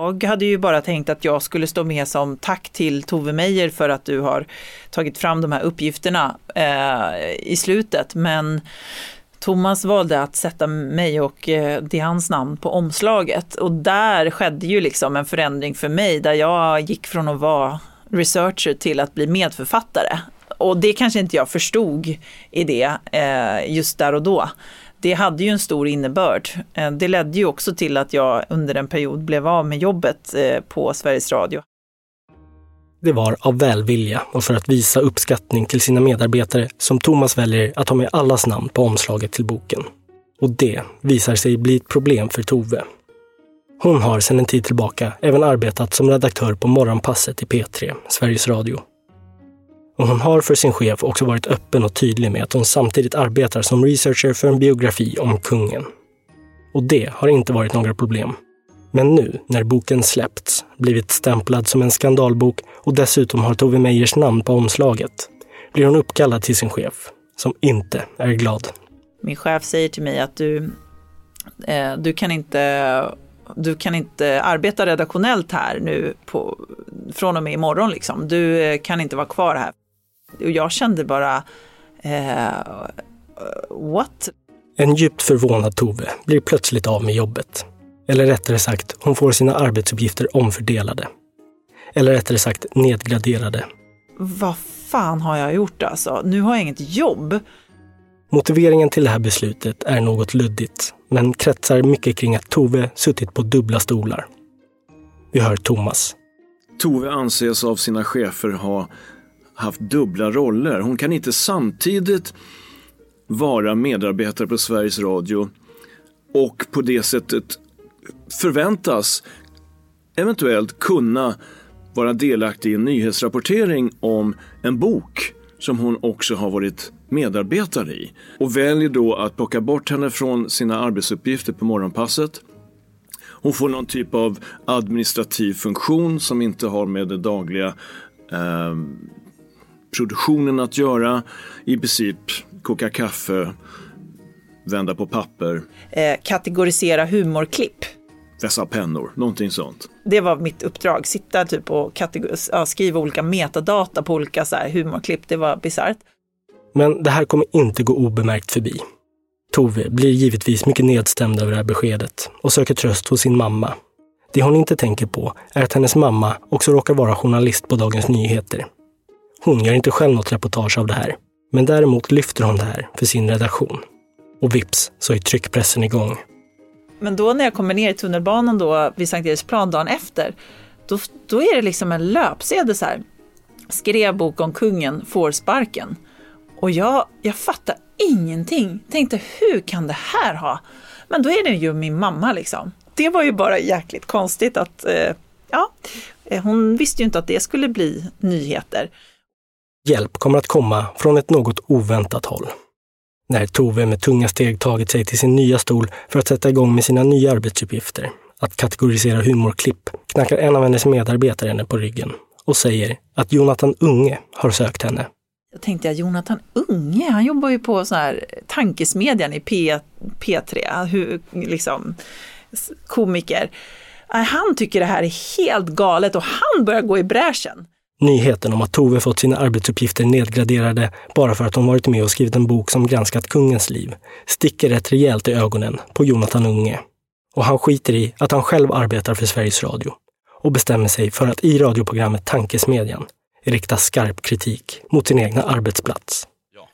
Jag hade ju bara tänkt att jag skulle stå med som tack till Tove Meijer för att du har tagit fram de här uppgifterna eh, i slutet. Men Thomas valde att sätta mig och eh, hans namn på omslaget och där skedde ju liksom en förändring för mig där jag gick från att vara researcher till att bli medförfattare. Och det kanske inte jag förstod i det eh, just där och då det hade ju en stor innebörd. Eh, det ledde ju också till att jag under en period blev av med jobbet eh, på Sveriges Radio. Det var av välvilja och för att visa uppskattning till sina medarbetare som Thomas väljer att ha med allas namn på omslaget till boken. Och det visar sig bli ett problem för Tove. Hon har sedan en tid tillbaka även arbetat som redaktör på Morgonpasset i P3, Sveriges Radio. Och hon har för sin chef också varit öppen och tydlig med att hon samtidigt arbetar som researcher för en biografi om kungen. Och det har inte varit några problem. Men nu, när boken släppts, blivit stämplad som en skandalbok och dessutom har Tove Meijers namn på omslaget, blir hon uppkallad till sin chef, som inte är glad. Min chef säger till mig att du, eh, du kan inte du kan inte arbeta redaktionellt här nu på, från och med imorgon. Liksom. Du eh, kan inte vara kvar här. Och jag kände bara, eh, what? En djupt förvånad Tove blir plötsligt av med jobbet. Eller rättare sagt, hon får sina arbetsuppgifter omfördelade. Eller rättare sagt nedgraderade. Vad fan har jag gjort alltså? Nu har jag inget jobb. Motiveringen till det här beslutet är något luddigt, men kretsar mycket kring att Tove suttit på dubbla stolar. Vi hör Thomas. Tove anses av sina chefer ha haft dubbla roller. Hon kan inte samtidigt vara medarbetare på Sveriges Radio och på det sättet förväntas eventuellt kunna vara delaktig i en nyhetsrapportering om en bok som hon också har varit medarbetare i och väljer då att plocka bort henne från sina arbetsuppgifter på morgonpasset Hon får någon typ av administrativ funktion som inte har med det dagliga eh, produktionen att göra. I princip koka kaffe, vända på papper, Eh, kategorisera humorklipp. vässa pennor, någonting sånt. Det var mitt uppdrag, sitta typ och ja, skriva olika metadata på olika så här humorklipp. Det var bisarrt. Men det här kommer inte gå obemärkt förbi. Tove blir givetvis mycket nedstämd över det här beskedet och söker tröst hos sin mamma. Det hon inte tänker på är att hennes mamma också råkar vara journalist på Dagens Nyheter. Hon gör inte själv något reportage av det här, men däremot lyfter hon det här för sin redaktion. Och vips så är tryckpressen igång. Men då när jag kommer ner i tunnelbanan då vid Sankt Eriksplan dagen efter, då, då är det liksom en löpsedel så här. Skrev bok om kungen får sparken. Och jag, jag fattar ingenting. Tänkte hur kan det här ha? Men då är det ju min mamma liksom. Det var ju bara jäkligt konstigt att, eh, ja, eh, hon visste ju inte att det skulle bli nyheter. Hjälp kommer att komma från ett något oväntat håll. När Tove med tunga steg tagit sig till sin nya stol för att sätta igång med sina nya arbetsuppgifter, att kategorisera humorklipp, knackar en av hennes medarbetare henne på ryggen och säger att Jonathan Unge har sökt henne. Jag tänkte jag, Jonathan Unge, han jobbar ju på så här tankesmedjan i P, P3, hur, liksom, komiker. Äh, han tycker det här är helt galet och han börjar gå i bräschen. Nyheten om att Tove fått sina arbetsuppgifter nedgraderade bara för att hon varit med och skrivit en bok som granskat kungens liv sticker rätt rejält i ögonen på Jonathan Unge. Och han skiter i att han själv arbetar för Sveriges Radio och bestämmer sig för att i radioprogrammet Tankesmedjan rikta skarp kritik mot sin egna arbetsplats.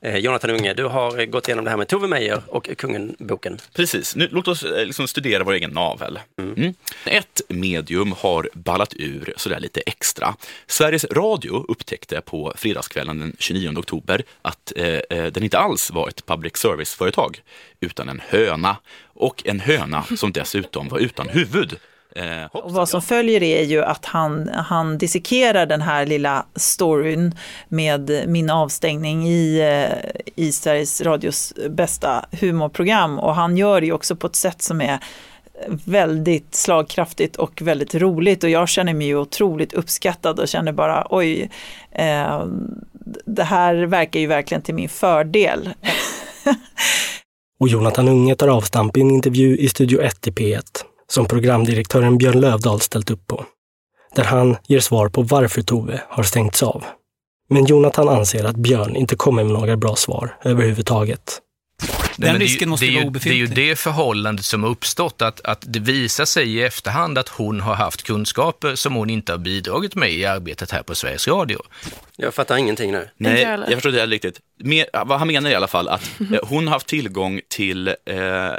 Eh, Jonathan Unge, du har gått igenom det här med Tove Meyer och Kungen-boken. Precis, nu, låt oss eh, liksom studera vår egen navel. Mm. Ett medium har ballat ur sådär lite extra. Sveriges Radio upptäckte på fredagskvällen den 29 oktober att eh, eh, den inte alls var ett public service-företag, utan en höna. Och en höna som dessutom var utan huvud. Eh, Och vad som följer är ju att han, han dissekerar den här lilla storyn med min avstängning i, eh, i Sveriges Radios bästa humorprogram. Och han gör det ju också på ett sätt som är väldigt slagkraftigt och väldigt roligt. Och jag känner mig ju otroligt uppskattad och känner bara oj, eh, det här verkar ju verkligen till min fördel. Och Jonathan Unge tar avstamp i en intervju i Studio 1 i P1 som programdirektören Björn Lövdahl ställt upp på. Där han ger svar på varför Tove har stängts av. Men Jonathan anser att Björn inte kommer med några bra svar överhuvudtaget. Den det ju- risken måste det är vara ju, Det är ju obefintlig. det förhållandet som har uppstått, att, att det visar sig i efterhand att hon har haft kunskaper som hon inte har bidragit med i arbetet här på Sveriges Radio. Jag fattar ingenting nu. Nej, jag förstår heller riktigt. Mer, vad han menar i alla fall att eh, hon har haft tillgång till, eh, eh,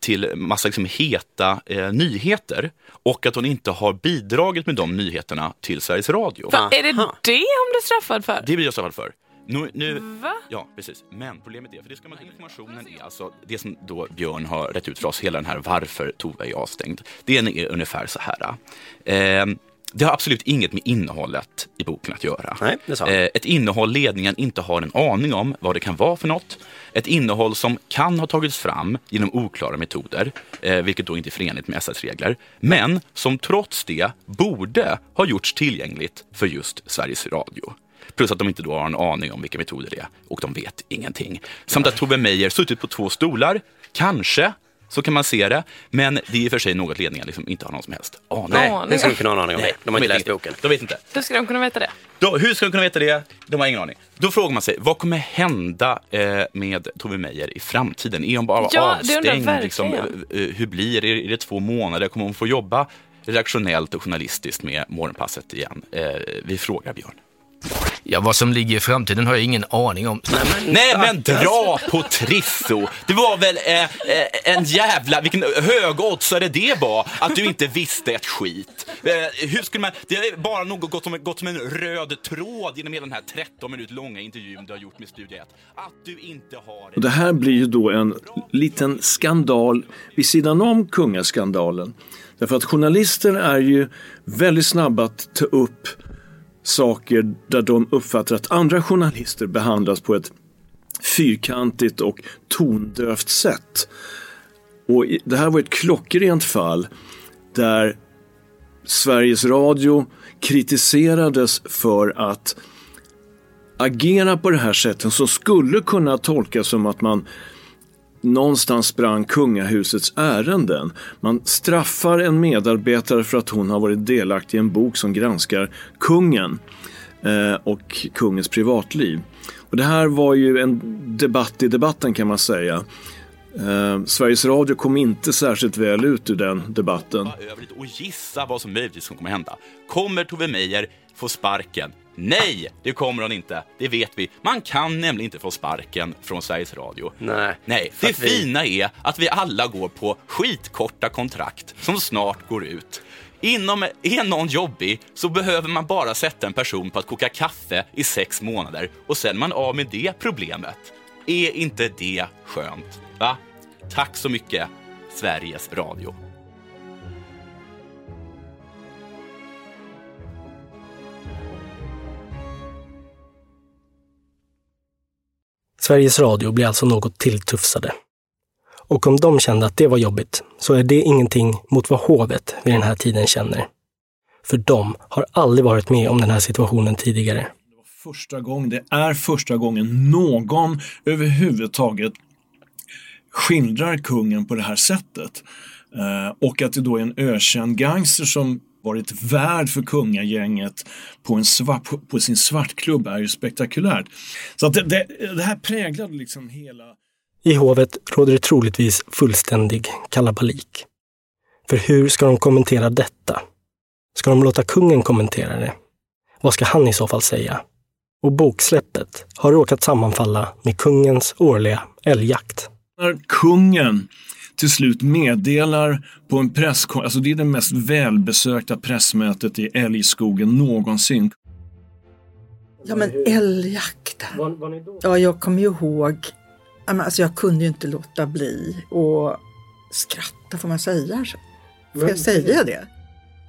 till massa liksom heta eh, nyheter och att hon inte har bidragit med de nyheterna till Sveriges Radio. Va, är det det hon blir straffad för? Det blir jag straffad för. Nu, nu, Va? Ja, precis. Men problemet är, för det ska man, informationen är alltså, det som då Björn har rätt ut för oss, hela den här varför Tove är avstängd, det är ungefär så här. Eh, det har absolut inget med innehållet i boken att göra. Nej, det sa han. Eh, ett innehåll ledningen inte har en aning om vad det kan vara för något. Ett innehåll som kan ha tagits fram genom oklara metoder, eh, vilket då inte är förenligt med SS-regler, men som trots det borde ha gjorts tillgängligt för just Sveriges Radio. Plus att de inte då har en aning om vilka metoder det är och de vet ingenting. Samt att Tove Meyer suttit på två stolar, kanske, så kan man se det. Men det är i och för sig något ledningen liksom inte har någon som helst aning Nej, Aning. hur ska de kunna ha en aning om det? De har inte läst boken. De vet inte. Hur ska de kunna veta det? Då, hur ska de kunna veta det? De har ingen aning. Då frågar man sig, vad kommer hända eh, med Tove Meyer i framtiden? Är hon bara Ja, det avstängd? Liksom, eh, eh, hur blir det? Är det två månader? Kommer hon få jobba redaktionellt och journalistiskt med Morgonpasset igen? Eh, vi frågar Björn. Ja, vad som ligger i framtiden har jag ingen aning om. Nej men dra på Trisso! Det var väl eh, eh, en jävla, vilken högoddsare det var att du inte visste ett skit. Eh, hur skulle man, det är bara något gått som, gått som en röd tråd genom hela den här 13 minut långa intervjun du har gjort med Studio 1. Att du inte har... Och det här blir ju då en liten skandal vid sidan om kungaskandalen. Därför att journalister är ju väldigt snabba att ta upp saker där de uppfattar att andra journalister behandlas på ett fyrkantigt och tondövt sätt. Och det här var ett klockrent fall där Sveriges Radio kritiserades för att agera på det här sättet som skulle kunna tolkas som att man någonstans sprang kungahusets ärenden. Man straffar en medarbetare för att hon har varit delaktig i en bok som granskar kungen eh, och kungens privatliv. Och det här var ju en debatt i debatten kan man säga. Eh, Sveriges Radio kom inte särskilt väl ut ur den debatten. Och gissa vad som möjligtvis kommer hända. Kommer Tove Meyer få sparken? Nej, det kommer hon inte. Det vet vi. Man kan nämligen inte få sparken från Sveriges Radio. Nej. Nej, det vi- fina är att vi alla går på skitkorta kontrakt som snart går ut. Inom, är någon jobbig så behöver man bara sätta en person på att koka kaffe i sex månader och sen är man av med det problemet. Är inte det skönt? Va? Tack så mycket, Sveriges Radio. Sveriges Radio blir alltså något tilltufsade. Och om de kände att det var jobbigt, så är det ingenting mot vad hovet vid den här tiden känner. För de har aldrig varit med om den här situationen tidigare. Första gången, det är första gången någon överhuvudtaget skildrar kungen på det här sättet. Eh, och att det då är en ökänd gangster som varit värd för kungagänget på, en svart, på, sin svartklubb är ju spektakulärt. Så att det, det, det här präglade liksom hela... I hovet råder det troligtvis fullständig kalabalik. För hur ska de kommentera detta? Ska de låta kungen kommentera det? Vad ska han i så fall säga? Och boksläppet har råkat sammanfalla med kungens årliga älgjakt. När kungen till slut meddelar på en presskonferens, alltså det är det mest välbesökta pressmötet i älgskogen någonsin. Ja men älgjakten. Ja, jag kommer ju ihåg. Ja, men Alltså jag kunde ju inte låta bli och skratta, får man säga så? Får jag säga det?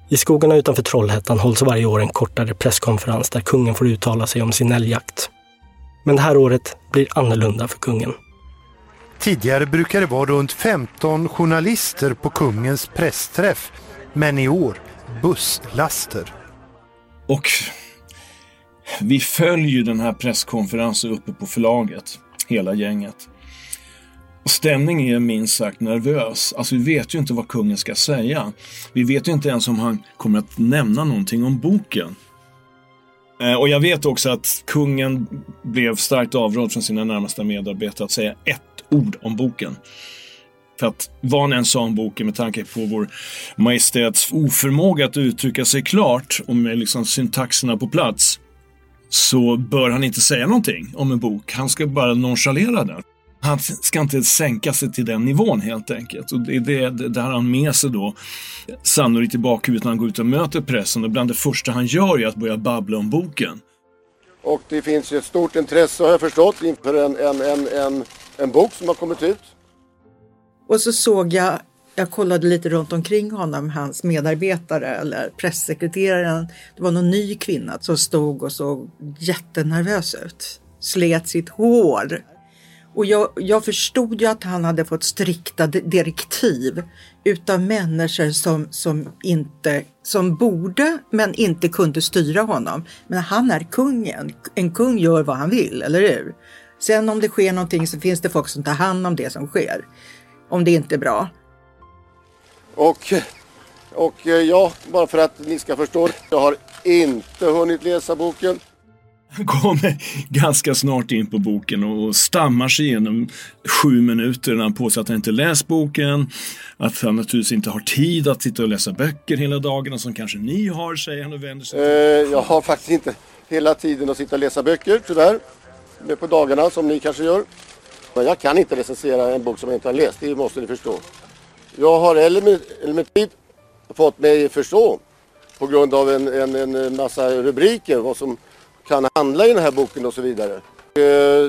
I skogarna utanför Trollhättan hålls varje år en kortare presskonferens där kungen får uttala sig om sin älgjakt. Men det här året blir annorlunda för kungen. Tidigare brukade det vara runt 15 journalister på kungens pressträff, men i år busslaster. Och vi följer den här presskonferensen uppe på förlaget, hela gänget. Och stämningen är minst sagt nervös. Alltså vi vet ju inte vad kungen ska säga. Vi vet ju inte ens om han kommer att nämna någonting om boken. Eh, och jag vet också att kungen blev starkt avrådd från sina närmaste medarbetare att säga ett ord om boken. För att vad han än sa om boken med tanke på vår majestäts oförmåga att uttrycka sig klart och med liksom syntaxerna på plats så bör han inte säga någonting om en bok. Han ska bara nonchalera den. Han ska inte sänka sig till den nivån helt enkelt. Och det är det, det, det har han med sig då sannolikt i bakhuvudet när han går ut och möter pressen. Och bland det första han gör är att börja babbla om boken. Och det finns ju ett stort intresse har jag förstått inför en, en, en, en, en bok som har kommit ut. Och så såg jag, jag kollade lite runt omkring honom, hans medarbetare eller pressekreteraren. Det var någon ny kvinna som stod och såg jättenervös ut. Slet sitt hår. Och jag, jag förstod ju att han hade fått strikta direktiv utav människor som, som, inte, som borde men inte kunde styra honom. Men han är kungen. En kung gör vad han vill, eller hur? Sen om det sker någonting så finns det folk som tar hand om det som sker. Om det inte är bra. Och, och eh, ja, bara för att ni ska förstå. Jag har inte hunnit läsa boken. Han kommer ganska snart in på boken och stammar sig igenom sju minuter när han påstår att han inte läst boken. Att han naturligtvis inte har tid att sitta och läsa böcker hela dagarna som kanske ni har, säger han och vänder sig Eh, jag har faktiskt inte hela tiden att sitta och läsa böcker, tyvärr nu på dagarna som ni kanske gör. Men jag kan inte recensera en bok som jag inte har läst, det måste ni förstå. Jag har emellertid fått mig förstå på grund av en, en, en massa rubriker vad som kan handla i den här boken och så vidare. Eh,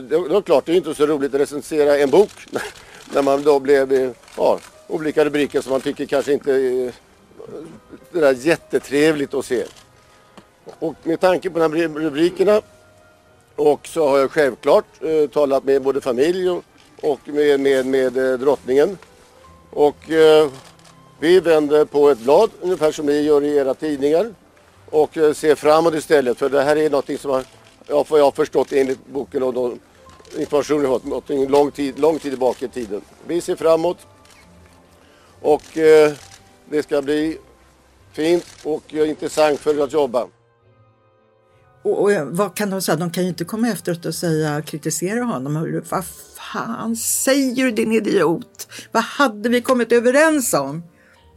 det är klart, det är inte så roligt att recensera en bok när man då blev eh, ja, olika rubriker som man tycker kanske inte är eh, det där jättetrevligt att se. Och med tanke på de här rubrikerna och så har jag självklart eh, talat med både familj och, med, med, med eh, drottningen Och eh, vi vänder på ett blad ungefär som ni gör i era tidningar och eh, ser framåt istället för det här är någonting som har, ja, vad jag har förstått enligt boken och de information jag har fått, någonting lång tid, lång tid tillbaka i tiden. Vi ser framåt och eh, det ska bli fint och eh, intressant för att jobba. Och, och vad kan de säga? De kan ju inte komma efteråt och säga, kritisera honom. Vad fan säger du din idiot? Vad hade vi kommit överens om?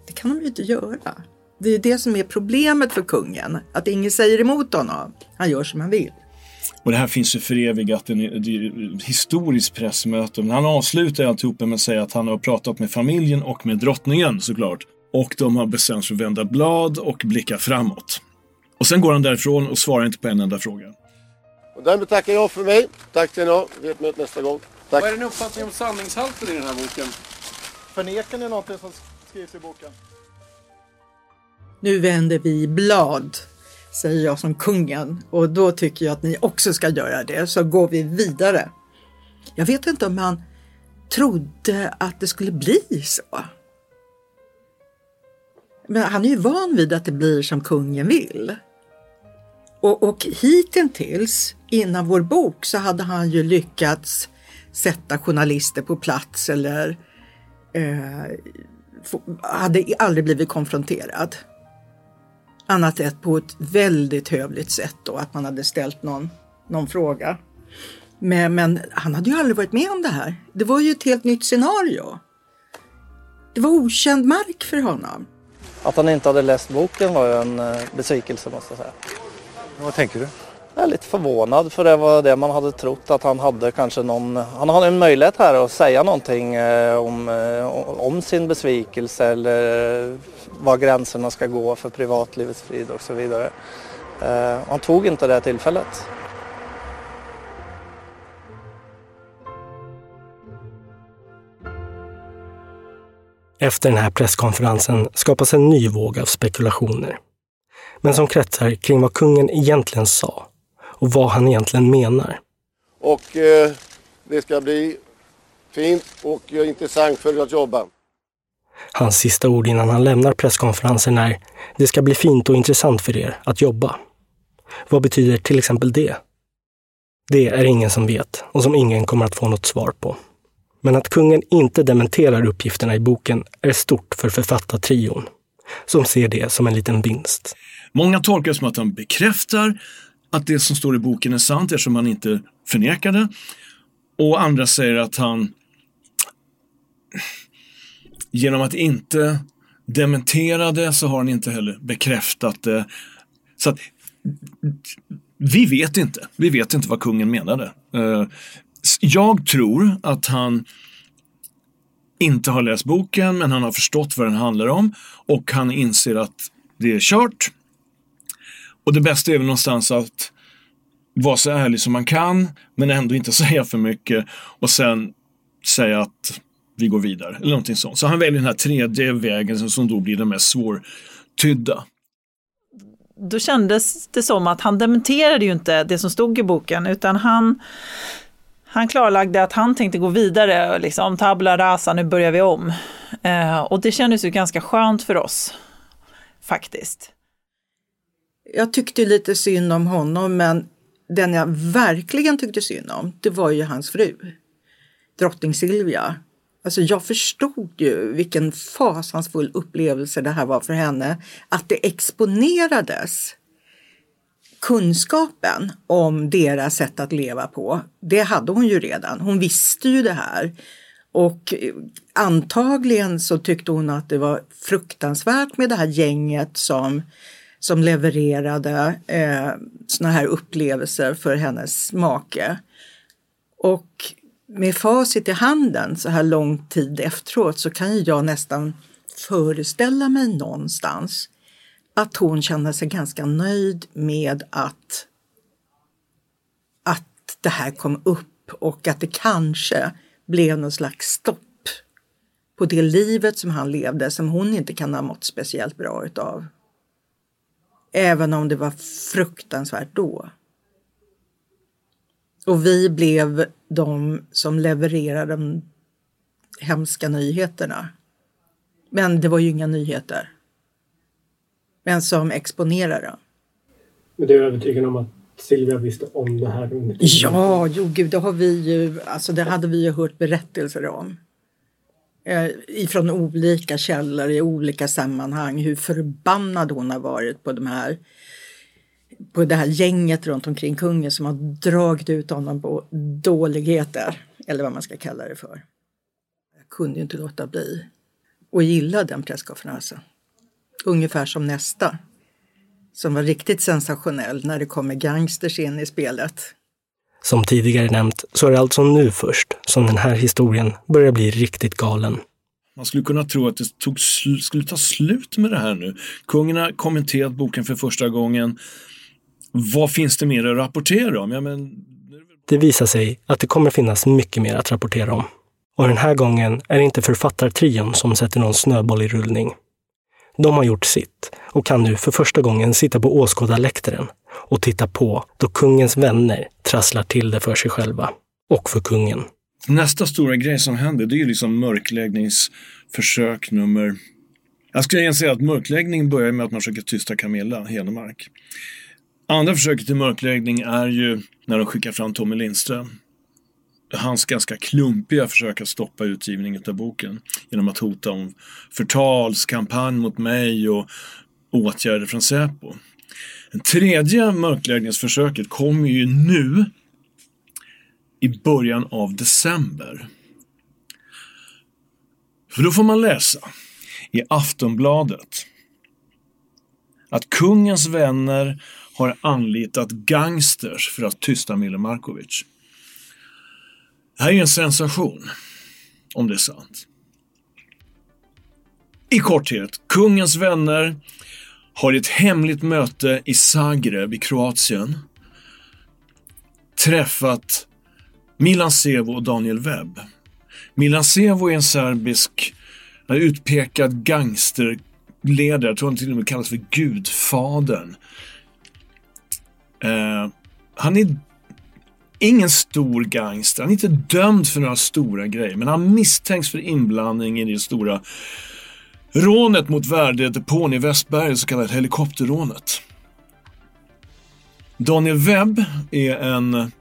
Det kan de ju inte göra. Det är det som är problemet för kungen, att ingen säger emot honom. Han gör som han vill. Och det här finns ju förevigat i ett historiskt pressmöte. Men han avslutar alltihopa med att säga att han har pratat med familjen och med drottningen såklart. Och de har bestämt sig för att vända blad och blicka framåt. Och sen går han därifrån och svarar inte på en enda fråga. Och därmed tackar jag för mig. Tack ni ha. Vi möts nästa gång. Tack. Vad är din uppfattning om sanningshalten i den här boken? Förnekar ni någonting som skrivs i boken? Nu vänder vi blad, säger jag som kungen. Och då tycker jag att ni också ska göra det, så går vi vidare. Jag vet inte om han trodde att det skulle bli så. Men han är ju van vid att det blir som kungen vill. Och, och hittills, innan vår bok, så hade han ju lyckats sätta journalister på plats eller eh, hade aldrig blivit konfronterad. Annat än på ett väldigt hövligt sätt då, att man hade ställt någon, någon fråga. Men, men han hade ju aldrig varit med om det här. Det var ju ett helt nytt scenario. Det var okänd mark för honom. Att han inte hade läst boken var ju en eh, besvikelse måste jag säga. Vad tänker du? Jag är lite förvånad för det var det man hade trott att han hade kanske någon, han hade en möjlighet här att säga någonting eh, om, eh, om sin besvikelse eller var gränserna ska gå för privatlivets frid och så vidare. Eh, Han tog inte det tillfället. Efter den här presskonferensen skapas en ny våg av spekulationer. Men som kretsar kring vad kungen egentligen sa och vad han egentligen menar. Och eh, det ska bli fint och eh, intressant för att jobba. Hans sista ord innan han lämnar presskonferensen är “Det ska bli fint och intressant för er att jobba”. Vad betyder till exempel det? Det är ingen som vet och som ingen kommer att få något svar på. Men att kungen inte dementerar uppgifterna i boken är stort för författartrion, som ser det som en liten vinst. Många tolkar det som att han bekräftar att det som står i boken är sant eftersom han inte förnekar det. Och andra säger att han genom att inte dementera det så har han inte heller bekräftat det. Så att, vi vet inte. Vi vet inte vad kungen menade. Eh, jag tror att han inte har läst boken men han har förstått vad den handlar om och han inser att det är kört. Och det bästa är väl någonstans att vara så ärlig som man kan men ändå inte säga för mycket och sen säga att vi går vidare eller någonting sånt. Så han väljer den här tredje vägen som- då blir den mest svårtydda. Då kändes det som att han dementerade ju inte det som stod i boken, utan han, han klarlagde att han tänkte gå vidare, liksom tabla rasa, nu börjar vi om. Eh, och det kändes ju ganska skönt för oss, faktiskt. Jag tyckte lite synd om honom, men den jag verkligen tyckte synd om, det var ju hans fru, drottning Silvia. Alltså jag förstod ju vilken fasansfull upplevelse det här var för henne, att det exponerades kunskapen om deras sätt att leva på. Det hade hon ju redan. Hon visste ju det här. Och eh, antagligen så tyckte hon att det var fruktansvärt med det här gänget som, som levererade eh, såna här upplevelser för hennes make. Och med facit i handen så här lång tid efteråt så kan ju jag nästan föreställa mig någonstans att hon känner sig ganska nöjd med att, att det här kom upp och att det kanske blev någon slags stopp på det livet som han levde som hon inte kan ha mått speciellt bra utav. Även om det var fruktansvärt då. Och vi blev de som levererade de hemska nyheterna. Men det var ju inga nyheter. Men som exponerare. Men du är övertygad om att Silvia visste om det här? under? Ja, jo gud, det har vi ju, alltså det hade vi ju hört berättelser om. Eh, ifrån olika källor i olika sammanhang hur förbannad hon har varit på de här på det här gänget runt omkring kungen som har dragit ut honom på dåligheter, eller vad man ska kalla det för. Jag kunde ju inte låta bli och gilla den presskonferensen. Alltså, ungefär som nästa, som var riktigt sensationell när det kommer gangsters in i spelet. Som tidigare nämnt så är det alltså nu först som den här historien börjar bli riktigt galen. Man skulle kunna tro att det tog sl- skulle ta slut med det här nu. Kungen har kommenterat boken för första gången. Vad finns det mer att rapportera om? Ja, men, Det visar sig att det kommer finnas mycket mer att rapportera om. Och den här gången är det inte författartrion som sätter någon snöboll i rullning. De har gjort sitt och kan nu för första gången sitta på åskådarläktaren och titta på då kungens vänner trasslar till det för sig själva. Och för kungen. nästa stora grej som händer det är ju liksom mörkläggningsförsök nummer... Jag skulle egentligen säga att mörkläggning börjar med att man försöker tysta Camilla Henemark. Andra försöket till mörkläggning är ju när de skickar fram Tommy Lindström. Hans ganska klumpiga försök att stoppa utgivningen av boken genom att hota om förtalskampanj mot mig och åtgärder från Säpo. Det tredje mörkläggningsförsöket kommer ju nu i början av december. För då får man läsa i Aftonbladet att kungens vänner har anlitat gangsters för att tysta Mille Markovic. Det här är en sensation, om det är sant. I korthet, kungens vänner har i ett hemligt möte i Zagreb i Kroatien träffat Milan Sevo och Daniel Webb. Milan Sevo är en serbisk utpekad gangsterledare, jag tror han till och med kallas för Gudfadern. Eh, han är ingen stor gangster, han är inte dömd för några stora grejer, men han misstänks för inblandning i det stora rånet mot värdedepån i Västberg, så kallat helikopterrånet. Daniel Webb är en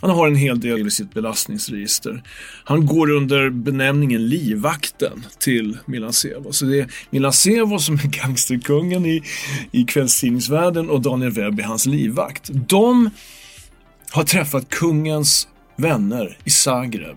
han har en hel del i sitt belastningsregister. Han går under benämningen livvakten till Milan Sevo. Så det är Milan Sevo som är gangsterkungen i, i kvällstidningsvärlden och Daniel Webb är hans livvakt. De har träffat kungens vänner i Zagreb.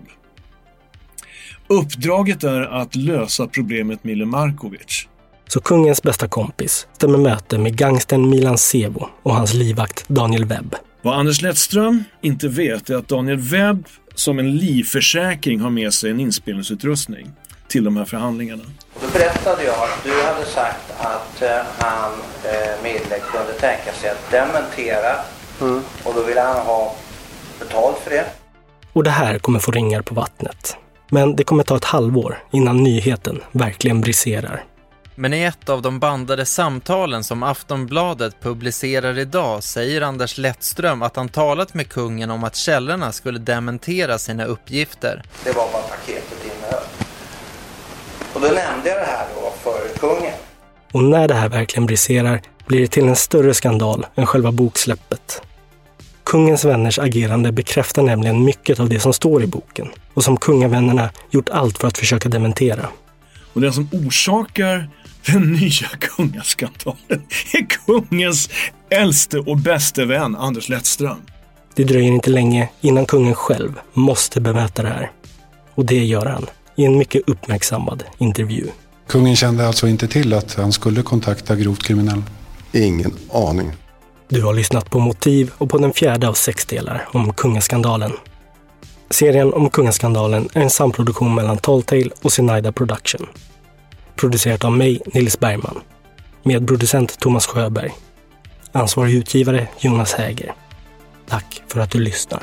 Uppdraget är att lösa problemet Mille Markovic. Så kungens bästa kompis stämmer möte med gangstern Milan Sevo och hans livvakt Daniel Webb. Vad Anders Lettström inte vet är att Daniel Webb som en livförsäkring har med sig en inspelningsutrustning till de här förhandlingarna. Då berättade jag att du hade sagt att eh, han, eh, Mille, kunde tänka sig att dementera och då ville han ha betalt för det. Och det här kommer få ringar på vattnet. Men det kommer ta ett halvår innan nyheten verkligen briserar. Men i ett av de bandade samtalen som Aftonbladet publicerar idag säger Anders Lettström att han talat med kungen om att källorna skulle dementera sina uppgifter. Det var vad paketet innehöll. Och då nämnde jag det här då för kungen. Och när det här verkligen briserar blir det till en större skandal än själva boksläppet. Kungens vänners agerande bekräftar nämligen mycket av det som står i boken och som kungavännerna gjort allt för att försöka dementera. Och den som orsakar den nya kungaskandalen är kungens äldste och bäste vän Anders Lettström. Det dröjer inte länge innan kungen själv måste bemöta det här. Och det gör han i en mycket uppmärksammad intervju. Kungen kände alltså inte till att han skulle kontakta grovt kriminell? Ingen aning. Du har lyssnat på Motiv och på den fjärde av sex delar om kungaskandalen. Serien om kungaskandalen är en samproduktion mellan Talltale och Sinaida Production. Producerat av mig, Nils Bergman. Med producent Thomas Sjöberg. Ansvarig utgivare Jonas Häger. Tack för att du lyssnar.